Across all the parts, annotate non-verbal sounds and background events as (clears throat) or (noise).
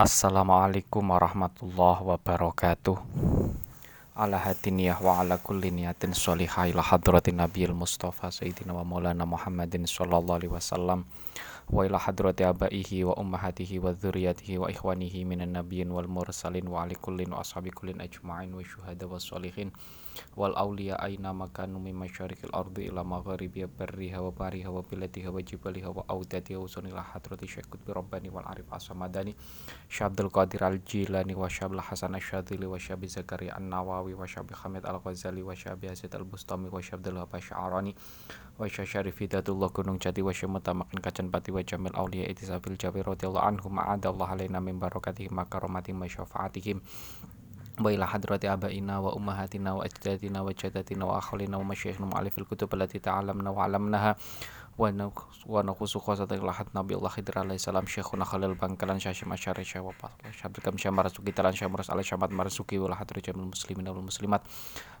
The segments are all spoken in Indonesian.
Assalamualaikum warahmatullahi wabarakatuh. Ala hadiniyah wa ala kulli niyatin sholihah ila hadratin nabiyil mustafa sayyidina wa maulana muhammadin sallallahu alaihi wasallam وإلى حضرة آبائه وأمهاته وذريته وإخوانه من النبيين والمرسلين وعلى كل وأصحاب كل أجمعين والشهداء والصالحين والأولياء أينما كانوا من مشارق الأرض إلى مغاربها برها وبارها وبلادها وجبالها وأودادها وصل إلى حضرة الشيخ قطب رباني والعارف الصمداني شاب القادر الجيلاني وشاب الحسن الشاذلي وشاب زكريا النووي وشاب حميد الغزالي وشاب ياسد البستامي وشاب الهباش العراني وشاب شريف هداية الله Gunung Jati وشاب متمكن كجنباتي wa wa jamil awliya itisabil jabir radhiyallahu anhum ma'adallahu alaina min barakatihim makaromatihim wa syafaatihim. Wa ila hadrati abaina wa ummahatina wa ajdadina wa jadatina wa akhlina wa masyayikhna mu'alifil kutub allati ta'alamna wa 'alamnaha wa nakhusu khosata ilahat nabi Allah Khidir alaihi salam. Syekhuna khalil bangkalan syashim asyari syawab syabdikam syamar suki talan syamar ala syamat marasuki wal hadru jamil muslimin wal muslimat.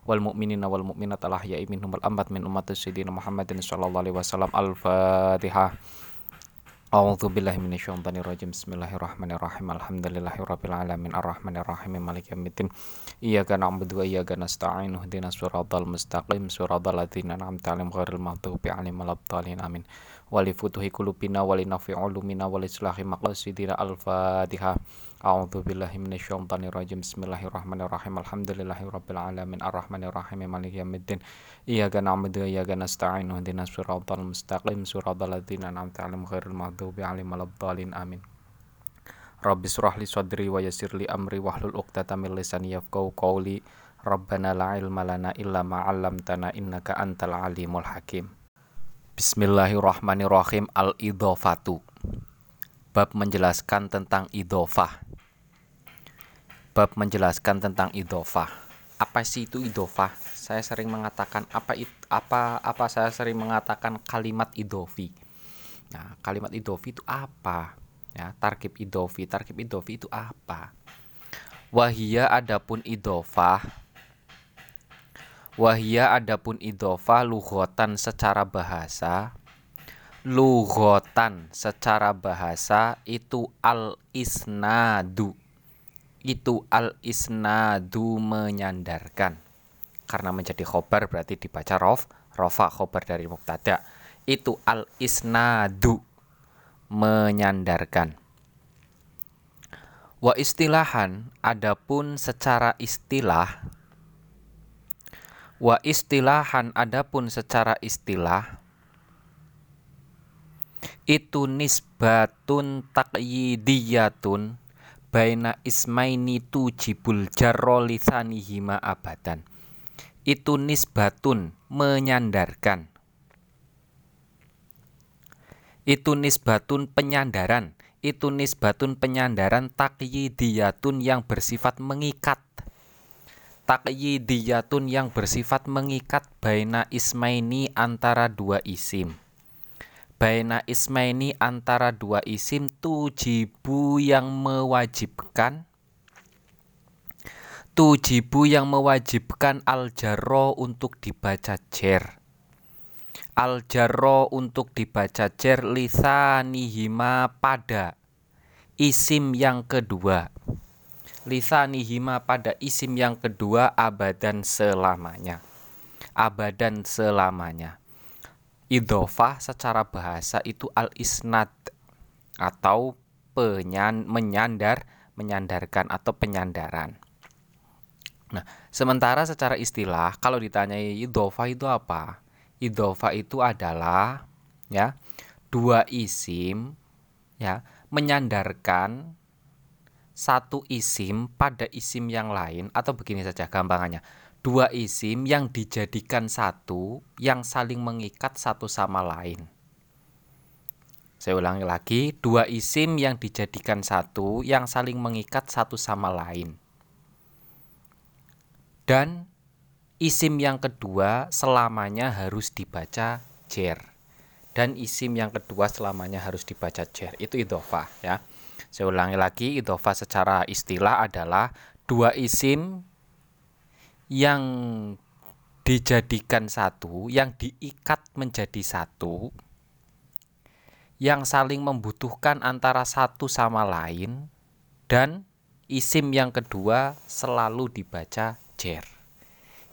Wal mu'minina wal mu'minat al ahya'i minhum wal ambat min umat sayyidina Muhammadin sallallahu alaihi wasallam. Al-fatihah A'udzu billahi minasyaitonir rajim. Bismillahirrahmanirrahim. Alhamdulillahirabbil alamin arrahmanirrahim maliki yaumiddin. Iyyaka na'budu wa iyyaka nasta'in. Ihdinas siratal mustaqim. Siratal ladzina an'amta 'alaihim ghairil maghdubi 'alaihim waladdallin. Amin. Wa li futuhi qulubina wa li nafi 'ulumina wa li islahi maqasidina. Al-Fatihah. A'udzu billahi minasyaitonir rajim. Bismillahirrahmanirrahim. Alhamdulillahirabbil alamin arrahmanirrahim maliki yaumiddin. Iyyaka na'budu wa iyyaka nasta'in. Ihdinas siratal mustaqim. Siratal ladzina an'amta 'alaihim ghairil maghdubi 'alaihim waladdallin. Amin. Rabbi surah li sadri wa yassir li amri wahlul 'uqdatam min lisani yafqahu qawli. Rabbana la ilma lana illa ma 'allamtana innaka antal alimul hakim. Bismillahirrahmanirrahim. Al-idhofatu. Bab menjelaskan tentang idhofah bab menjelaskan tentang idofah. Apa sih itu idofah? Saya sering mengatakan apa it, apa apa saya sering mengatakan kalimat idofi. Nah, kalimat idofi itu apa? Ya, tarkib idofi, tarkib idofi itu apa? Wahia adapun idofah Wahia adapun idofah lugotan secara bahasa. Lugotan secara bahasa itu al-isnadu. Itu al isnadu menyandarkan. Karena menjadi khobar berarti dibaca rof rofa khobar dari mubtada. Itu al isnadu menyandarkan. Wa istilahan adapun secara istilah wa istilahan adapun secara istilah itu nisbatun taqyidiyatun baina ismaini tujibul jarro lisanihima abadan. Itu nisbatun menyandarkan. Itu nisbatun penyandaran. Itu nisbatun penyandaran takyidiyatun yang bersifat mengikat takyidiyatun yang bersifat mengikat baina ismaini antara dua isim. Baina ismaini antara dua isim tujibu yang mewajibkan. Tujibu yang mewajibkan al jarro untuk dibaca jer. Al jarro untuk dibaca jer lisanihima pada isim yang kedua lisanihima pada isim yang kedua abadan selamanya abadan selamanya idofah secara bahasa itu al isnad atau penyan menyandar menyandarkan atau penyandaran. Nah, sementara secara istilah kalau ditanyai idofah itu apa? Idofah itu adalah ya dua isim ya menyandarkan satu isim pada isim yang lain atau begini saja gampangannya dua isim yang dijadikan satu yang saling mengikat satu sama lain. Saya ulangi lagi, dua isim yang dijadikan satu yang saling mengikat satu sama lain. Dan isim yang kedua selamanya harus dibaca jer. Dan isim yang kedua selamanya harus dibaca jer. Itu idofah ya. Saya ulangi lagi, idofah secara istilah adalah dua isim yang dijadikan satu, yang diikat menjadi satu, yang saling membutuhkan antara satu sama lain, dan isim yang kedua selalu dibaca jer.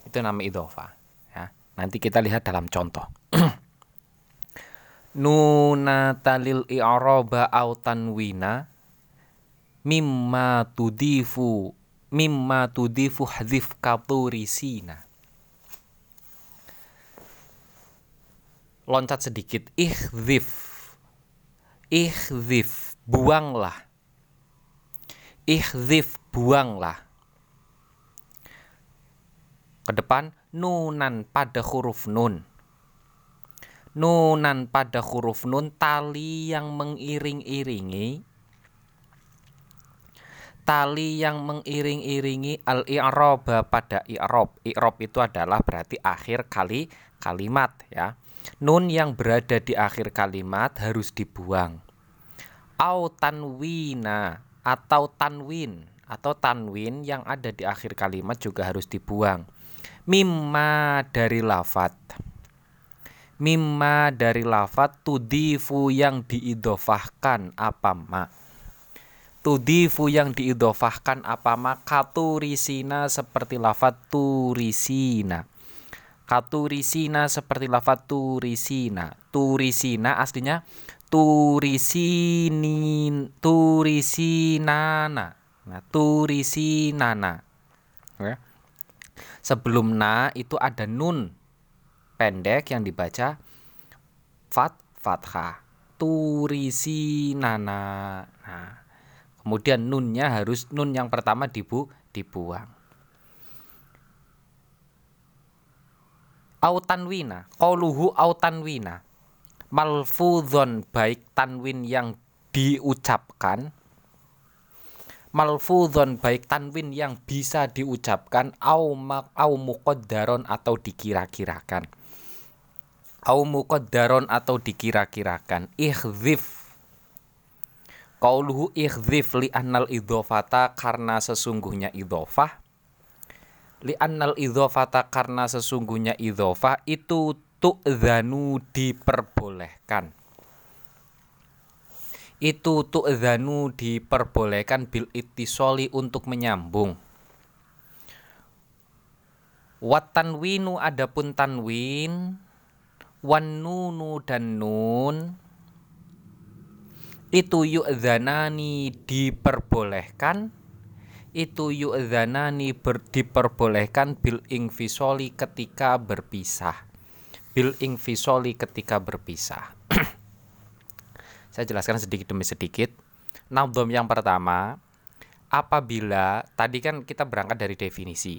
Itu nama idhofa. Ya. Nanti kita lihat dalam contoh. (clears throat) Nuna talil i'raba au tanwina mimma tudifu mimma tudifu hadif katurisina. Loncat sedikit ihdif ihdif buanglah Ihdif buanglah. Ke depan nunan pada huruf nun. Nunan pada huruf nun tali yang mengiring-iringi tali yang mengiring-iringi al-i'rab pada i'rab. I'rab itu adalah berarti akhir kali kalimat ya. Nun yang berada di akhir kalimat harus dibuang. Au tanwina atau tanwin atau tanwin yang ada di akhir kalimat juga harus dibuang. Mimma dari lafat. Mimma dari lafat tudifu yang diidofahkan apa ma. Tudifu yang diidofahkan apa ma katurisina seperti lafat turisina. Katurisina seperti lafat turisina. Turisina aslinya turisinin turisinana nah turisinana ya. sebelum na itu ada nun pendek yang dibaca fat fathah turisinana nah kemudian nunnya harus nun yang pertama dibu dibuang. Autanwina qauluhu autanwina. Malfudhon baik tanwin yang diucapkan. Malfudhon baik tanwin yang bisa diucapkan. Au mak au muqaddaron atau dikira-kirakan. Au muqaddaron atau dikira-kirakan. Ihdhif qauluhu ihdhif li annal idhofata karena sesungguhnya idhofah. Li annal idhofata karena sesungguhnya idhofah itu tu'zanu diperbolehkan. Itu tu'zanu diperbolehkan bil ittisoli untuk menyambung. Wat tanwinu adapun tanwin wan nunu dan nun itu yu'zanani diperbolehkan itu yu'zanani ber, diperbolehkan bil ingfisoli ketika berpisah bil ingfisoli ketika berpisah. (clears throat) Saya jelaskan sedikit demi sedikit. Naudom yang pertama, apabila tadi kan kita berangkat dari definisi.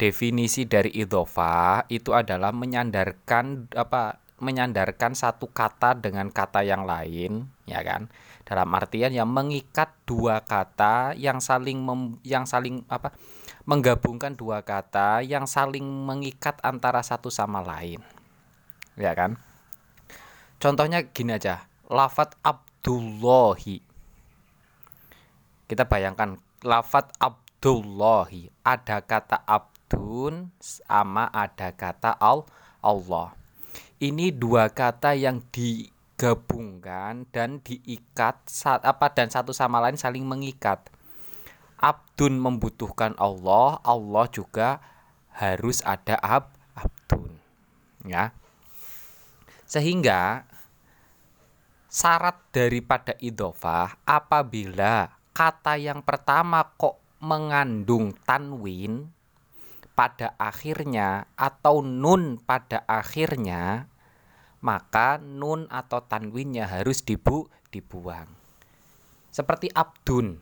Definisi dari idhofa itu adalah menyandarkan apa menyandarkan satu kata dengan kata yang lain, ya kan? Dalam artian yang mengikat dua kata yang saling mem, yang saling apa? menggabungkan dua kata yang saling mengikat antara satu sama lain ya kan contohnya gini aja lafat Abdullahi kita bayangkan lafat Abdullahi ada kata Abdun sama ada kata Al Allah ini dua kata yang digabungkan dan diikat saat apa dan satu sama lain saling mengikat. Abdun membutuhkan Allah Allah juga harus ada ab abdun ya. Sehingga syarat daripada idofah apabila kata yang pertama kok mengandung tanwin pada akhirnya atau nun pada akhirnya maka nun atau tanwinnya harus dibu dibuang. Seperti abdun.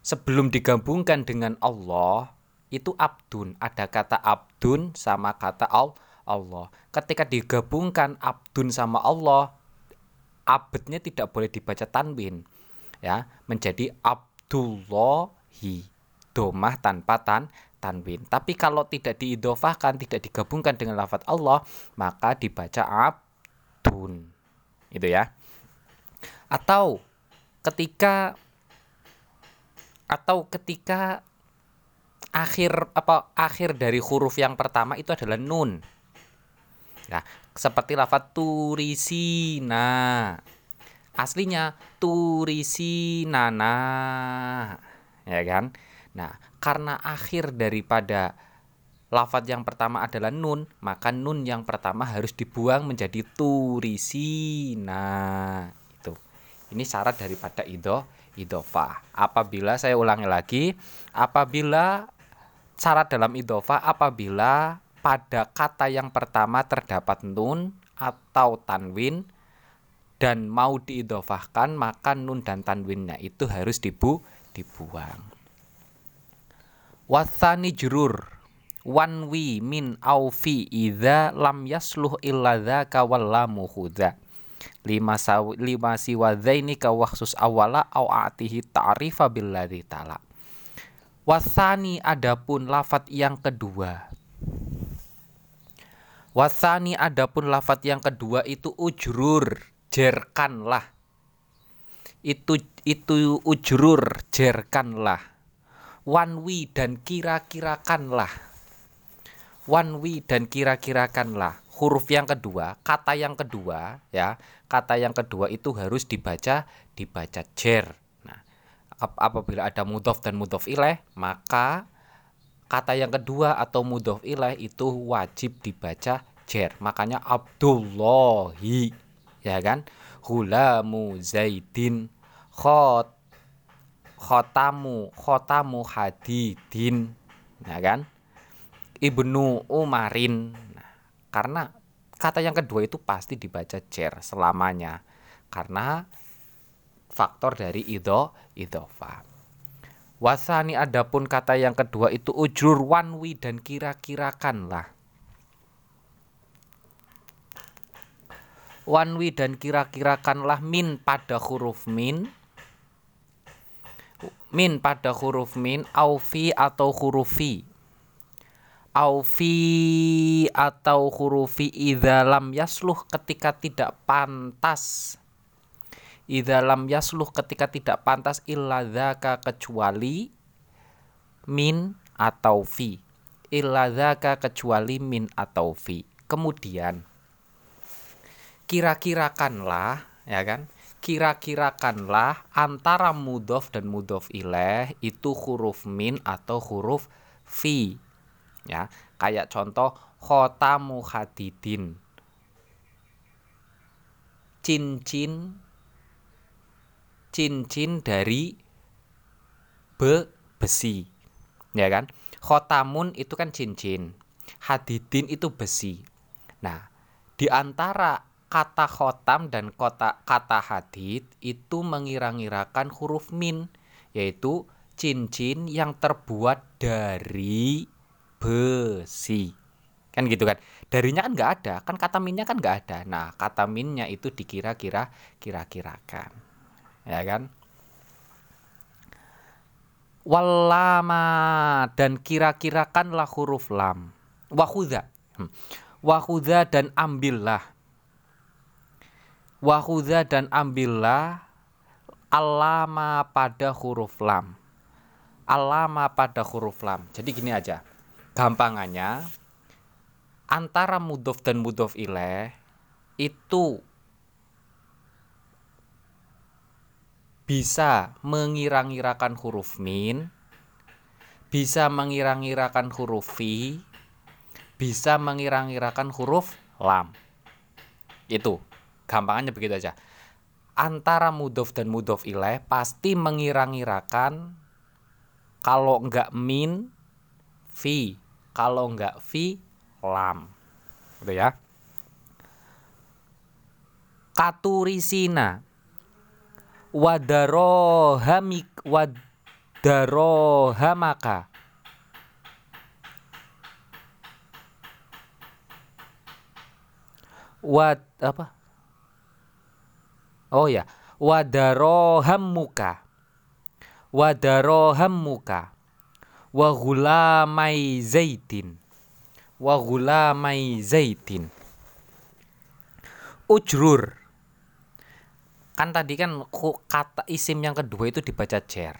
Sebelum digabungkan dengan Allah, itu abdun. Ada kata abdun sama kata Allah Allah. Ketika digabungkan abdun sama Allah, abadnya tidak boleh dibaca tanwin. Ya, menjadi Abdullahi. Domah tanpa tan tanwin. Tapi kalau tidak diidofahkan, tidak digabungkan dengan lafat Allah, maka dibaca abdun. Itu ya. Atau ketika atau ketika akhir apa akhir dari huruf yang pertama itu adalah nun Nah, seperti lafat turisina. aslinya turisi nana ya kan nah karena akhir daripada lafat yang pertama adalah nun maka nun yang pertama harus dibuang menjadi turisina itu. Ini syarat daripada ido idofah apabila saya ulangi lagi apabila syarat dalam idofah apabila pada kata yang pertama terdapat nun atau tanwin dan mau diidofahkan maka nun dan tanwinnya itu harus dibu dibuang. Wathani jurur. Wanwi min aufi idza lam yasluh illa dzaka khudha. Lima saw lima siwadzaini ka waksus awala au atihi ta'rifa billadzi tala. Wasani adapun lafat yang kedua. Wasani adapun lafat yang kedua itu ujrur jerkanlah. Itu itu ujrur jerkanlah wanwi dan kira-kirakanlah wanwi dan kira-kirakanlah huruf yang kedua kata yang kedua ya. Kata yang kedua itu harus dibaca dibaca jer. Nah apabila ada mudof dan mudof ilaih maka kata yang kedua atau mudof ilaih itu wajib dibaca jer. Makanya Abdullahi ya kan? Hulamu zaidin khot khotamu khotamu hadidin. Ya kan? Ibnu umarin. Nah, karena kata yang kedua itu pasti dibaca jer selamanya. Karena faktor dari ido idofa. Wasani adapun kata yang kedua itu ujrur wanwi dan kira-kirakanlah wanwi dan kira-kirakanlah min pada huruf min min pada huruf min aufi atau huruf fi. Aufi atau hurufi idalam yasluh ketika tidak pantas. Idalam yasluh ketika tidak pantas illa kecuali min atau fi. Illa kecuali min atau fi. Kemudian kira-kirakanlah ya kan kira-kirakanlah antara mudof dan mudof ileh itu huruf min atau huruf fi ya. Kayak contoh khotamu hadidin cincin cincin dari be besi ya kan? Khotamun itu kan cincin hadidin itu besi. Nah di antara kata khotam dan kota kata hadid itu mengira-ngirakan huruf min yaitu cincin yang terbuat dari besi. Kan gitu kan? Darinya kan nggak ada kan kata minnya kan nggak ada. Nah kata minnya itu dikira-kira kira-kirakan. Ya kan? Walama dan kira-kirakanlah huruf lam. Wahuda hmm. wahuda dan ambillah Wahuda dan ambillah alama pada huruf lam. Alama pada huruf lam. Jadi gini aja. Gampangannya antara mudof dan mudof ileh itu bisa mengira-ngirakan huruf min, bisa mengira-ngirakan huruf fi, bisa mengira-ngirakan huruf lam. Itu gampangannya begitu aja. Antara mudof dan mudof ilaih pasti mengira-ngirakan kalau enggak min fi. Kalau enggak fi lam. Gitu ya. Katurisina. Wadarohamik wadarohamaka wad apa Oh ya, wadarohammuka. Wadarohammuka. Wa ghulamai zaitin. Wa ghulamai zaitin. Ujrur. Kan tadi kan kata isim yang kedua itu dibaca jer.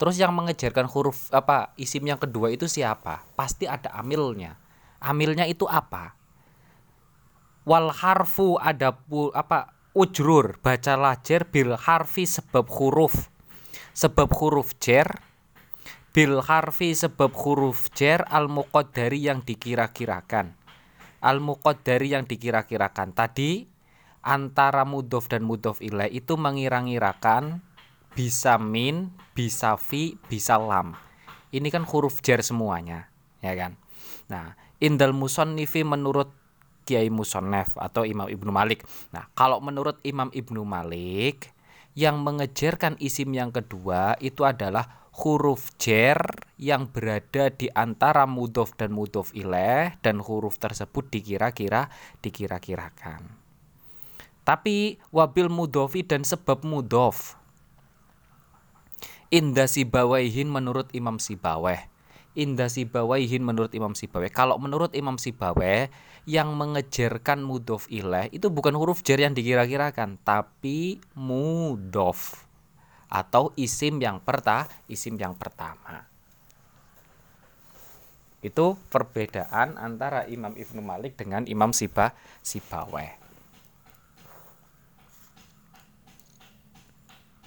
Terus yang mengejarkan huruf apa isim yang kedua itu siapa? Pasti ada amilnya. Amilnya itu apa? Wal harfu ada apa ujrur bacalah jer bil harfi sebab huruf sebab huruf jer bil harfi sebab huruf jer al muqaddari yang dikira-kirakan. Al muqaddari yang dikira-kirakan. Tadi antara mudof dan mudof ilaih itu mengira-ngirakan bisa min bisa fi bisa lam. Ini kan huruf jer semuanya ya kan? Nah indal musonnifi menurut Kiai Musonef atau Imam Ibnu Malik. Nah, kalau menurut Imam Ibnu Malik yang mengejarkan isim yang kedua itu adalah huruf jer yang berada di antara mudof dan mudof ileh dan huruf tersebut dikira-kira dikira-kirakan. Tapi wabil mudofi dan sebab mudof. Indah Sibawaihin menurut Imam Sibaweh. Indah Sibawaihin menurut Imam Sibaweh. Kalau menurut Imam Sibaweh yang mengejarkan mudof ilaih itu bukan huruf jar yang dikira-kirakan tapi mudof atau isim yang perta isim yang pertama. Itu perbedaan antara Imam Ibnu Malik dengan Imam Siba Sibaweh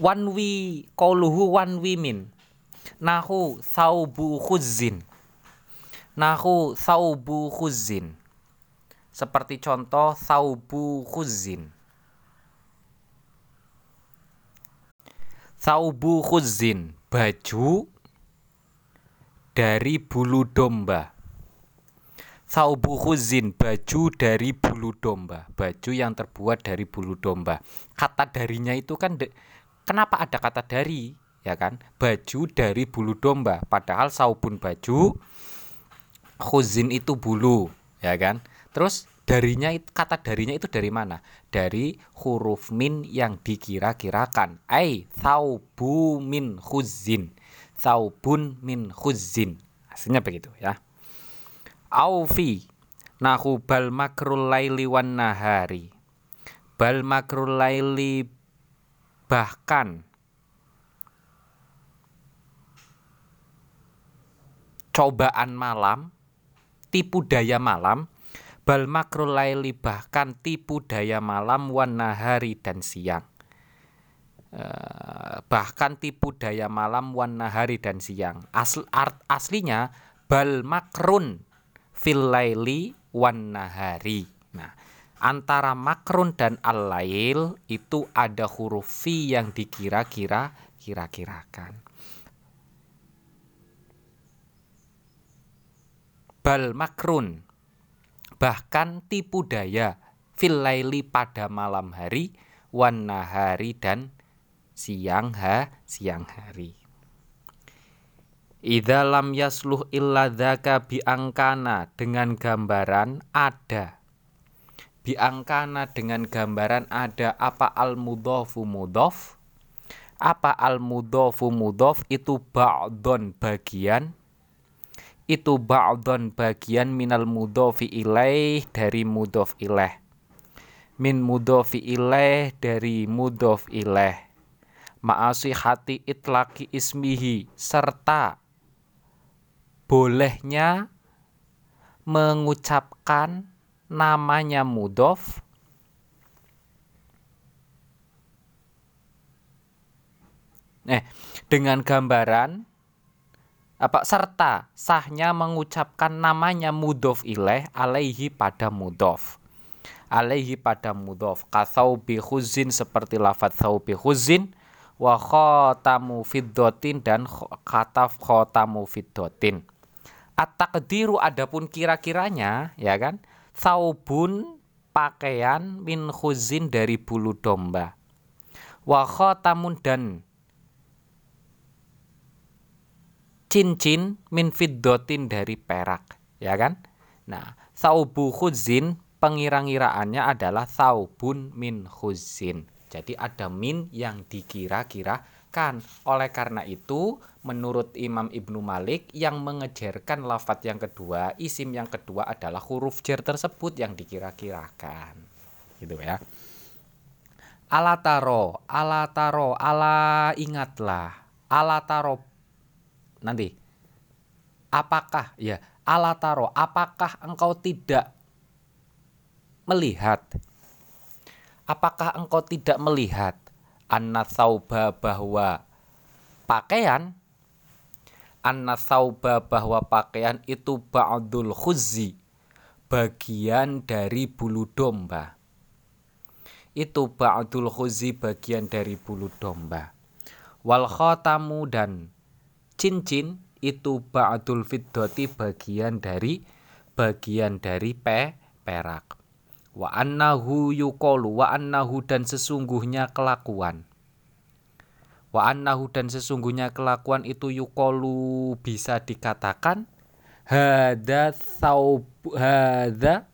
wanwi qauluhu wanwi min. Nahu saubu khuzin nahu saubu khuzin seperti contoh saubu khuzin. Saubu khuzin, baju dari bulu domba. Saubu khuzin, baju dari bulu domba. Baju yang terbuat dari bulu domba. Kata darinya itu kan de, kenapa ada kata dari? Ya kan? Baju dari bulu domba. Padahal saubun baju khuzin itu bulu, ya kan? Terus darinya kata darinya itu dari mana? Dari huruf min yang dikira-kirakan. Ai thaubu min khuzin. Thaubun min khuzin. Aslinya begitu ya. Aufi nahu bal makrul laili wan nahari. Bal makrul laili bahkan cobaan malam, tipu daya malam bal makrul laili bahkan tipu daya malam wan nahari dan siang. Uh, bahkan tipu daya malam wan nahari dan siang. Asl, art, aslinya bal makrun fil laili wan nahari. Nah antara makrun dan al-lail itu ada huruf fi yang dikira-kira kira-kirakan. Bal makrun bahkan tipu daya fil laili pada malam hari wan nahari dan siang ha siang hari. Idza lam yasluh illa dzaka biangkana dengan gambaran ada. Biangkana dengan gambaran ada apa al mudhofu mudhof? Apa al mudhofu mudhof itu ba'don bagian itu ba'don bagian minal mudhofi ilaih dari mudhof ilaih. Min mudhofi ilaih dari mudhof ilaih. Ma'asi hati itlaki ismihi serta bolehnya mengucapkan namanya mudhof. Eh, dengan gambaran apa serta sahnya mengucapkan namanya mudof ilaih alaihi pada mudof alaihi pada mudof kasau bihuzin seperti lafat sau bihuzin wa khotamu fiddotin dan kataf khotamu fiddotin. At-taqdiru adapun kira-kiranya ya kan? Saubun pakaian min khuzin dari bulu domba. Wa khotamun dan cincin min fiddotin dari perak, ya kan? Nah, saubu khuzin pengira-ngiraannya adalah saubun min khuzin. Jadi ada min yang dikira-kirakan. Oleh karena itu, menurut Imam Ibnu Malik yang mengejarkan lafat yang kedua, isim yang kedua adalah huruf jer tersebut yang dikira-kirakan. Gitu ya. Alataro, alataro, ala ingatlah. Alataro nanti. Apakah ya alataro apakah engkau tidak melihat? Apakah engkau tidak melihat anna thauba bahwa pakaian? Anna thauba bahwa pakaian itu ba'dul khuzzi bagian dari bulu domba. Itu ba'dul khuzzi bagian dari bulu domba. Wal khatamu dan cincin itu ba'dul fiddati bagian dari bagian dari pe perak. Wa annahu yuqalu wa annahu dan sesungguhnya kelakuan. Wa annahu dan sesungguhnya kelakuan itu yuqalu bisa dikatakan hada saub hada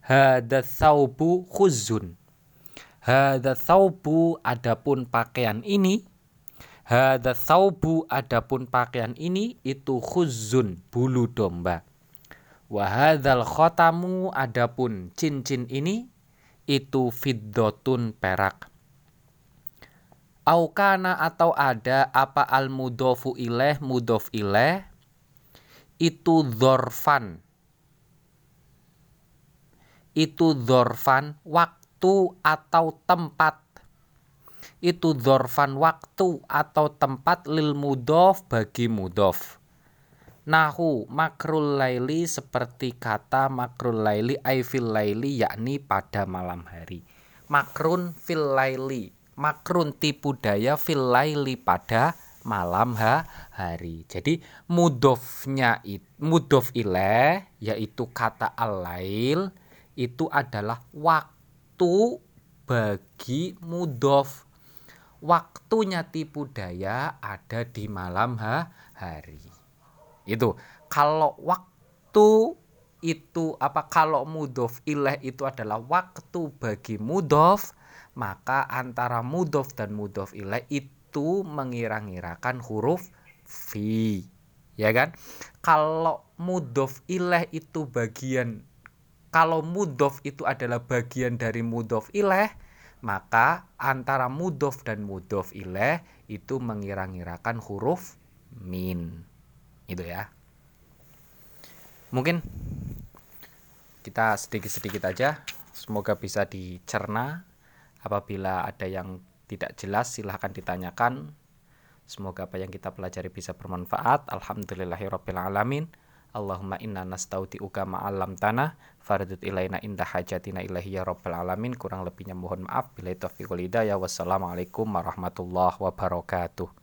hada saubu khuzun. Hada saubu adapun pakaian ini hada saubu adapun pakaian ini itu khuzun bulu domba. Wahadal khotamu adapun cincin ini itu fiddotun perak. Aukana atau ada apa al mudofu ileh mudof ileh? Itu dorfan itu dorfan waktu atau tempat itu dorfan waktu atau tempat lil mudof bagi mudof Nahu makrul laili seperti kata makrul laili ay fil laili yakni pada malam hari. Makrun fil laili. Makrun tipu daya fil laili pada malam ha hari. Jadi mudofnya itu mudof ileh yaitu kata al-lail itu adalah waktu bagi mudof. Waktunya tipu daya ada di malam ha hari. Itu kalau waktu itu apa kalau mudof ilah itu adalah waktu bagi mudof maka antara mudof dan mudof ilah itu mengira-ngirakan huruf fi ya kan kalau mudof ilah itu bagian kalau mudof itu adalah bagian dari mudof ilah maka antara mudof dan mudof ilah itu mengira-ngirakan huruf min. Itu ya. Mungkin kita sedikit-sedikit aja. Semoga bisa dicerna. Apabila ada yang tidak jelas silahkan ditanyakan. Semoga apa yang kita pelajari bisa bermanfaat. Alhamdulillahirabbil alamin Allahumma inna nastaudi'uka ma'alam tanah Faradut ilaina indah hajatina ilahi ya rabbal alamin. Kurang lebihnya mohon maaf. Bila taufiq hidayah. Wassalamualaikum warahmatullahi wabarakatuh